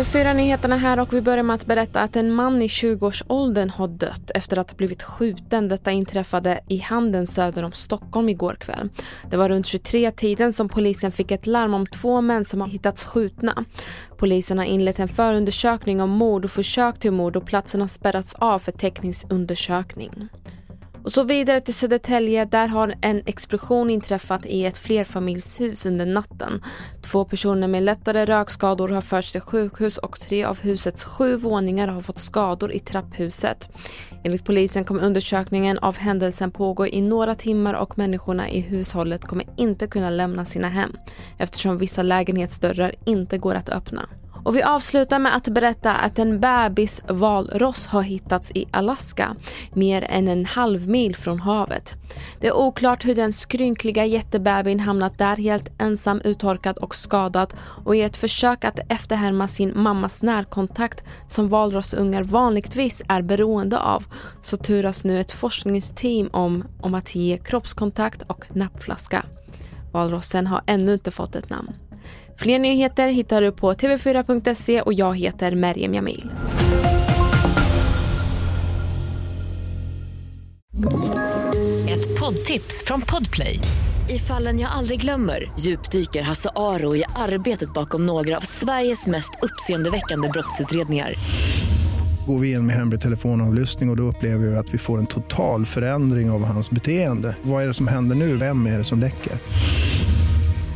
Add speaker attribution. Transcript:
Speaker 1: TV4-nyheterna här och vi börjar med att berätta att en man i 20-årsåldern har dött efter att ha blivit skjuten. Detta inträffade i Handen söder om Stockholm igår kväll. Det var runt 23-tiden som polisen fick ett larm om två män som har hittats skjutna. Polisen har inlett en förundersökning om mord och försök till mord och platsen har spärrats av för teknisk undersökning. Och så vidare till Södertälje, där har en explosion inträffat i ett flerfamiljshus under natten. Två personer med lättare rökskador har förts till sjukhus och tre av husets sju våningar har fått skador i trapphuset. Enligt polisen kommer undersökningen av händelsen pågå i några timmar och människorna i hushållet kommer inte kunna lämna sina hem eftersom vissa lägenhetsdörrar inte går att öppna. Och vi avslutar med att berätta att en bebis valross har hittats i Alaska, mer än en halv mil från havet. Det är oklart hur den skrynkliga jättebebin hamnat där helt ensam, uttorkad och skadad och i ett försök att efterhärma sin mammas närkontakt som valrossungar vanligtvis är beroende av så turas nu ett forskningsteam om, om att ge kroppskontakt och nappflaska. Valrossen har ännu inte fått ett namn. Fler nyheter hittar du på tv4.se och jag heter Merjem Jamil.
Speaker 2: Ett poddtips från Podplay. I fallen jag aldrig glömmer djupdyker Hasse Aro i arbetet bakom några av Sveriges mest uppseendeväckande brottsutredningar.
Speaker 3: Går vi in med hemlig telefonavlyssning och, och då upplever vi att vi får en total förändring av hans beteende. Vad är det som händer nu? Vem är det som läcker?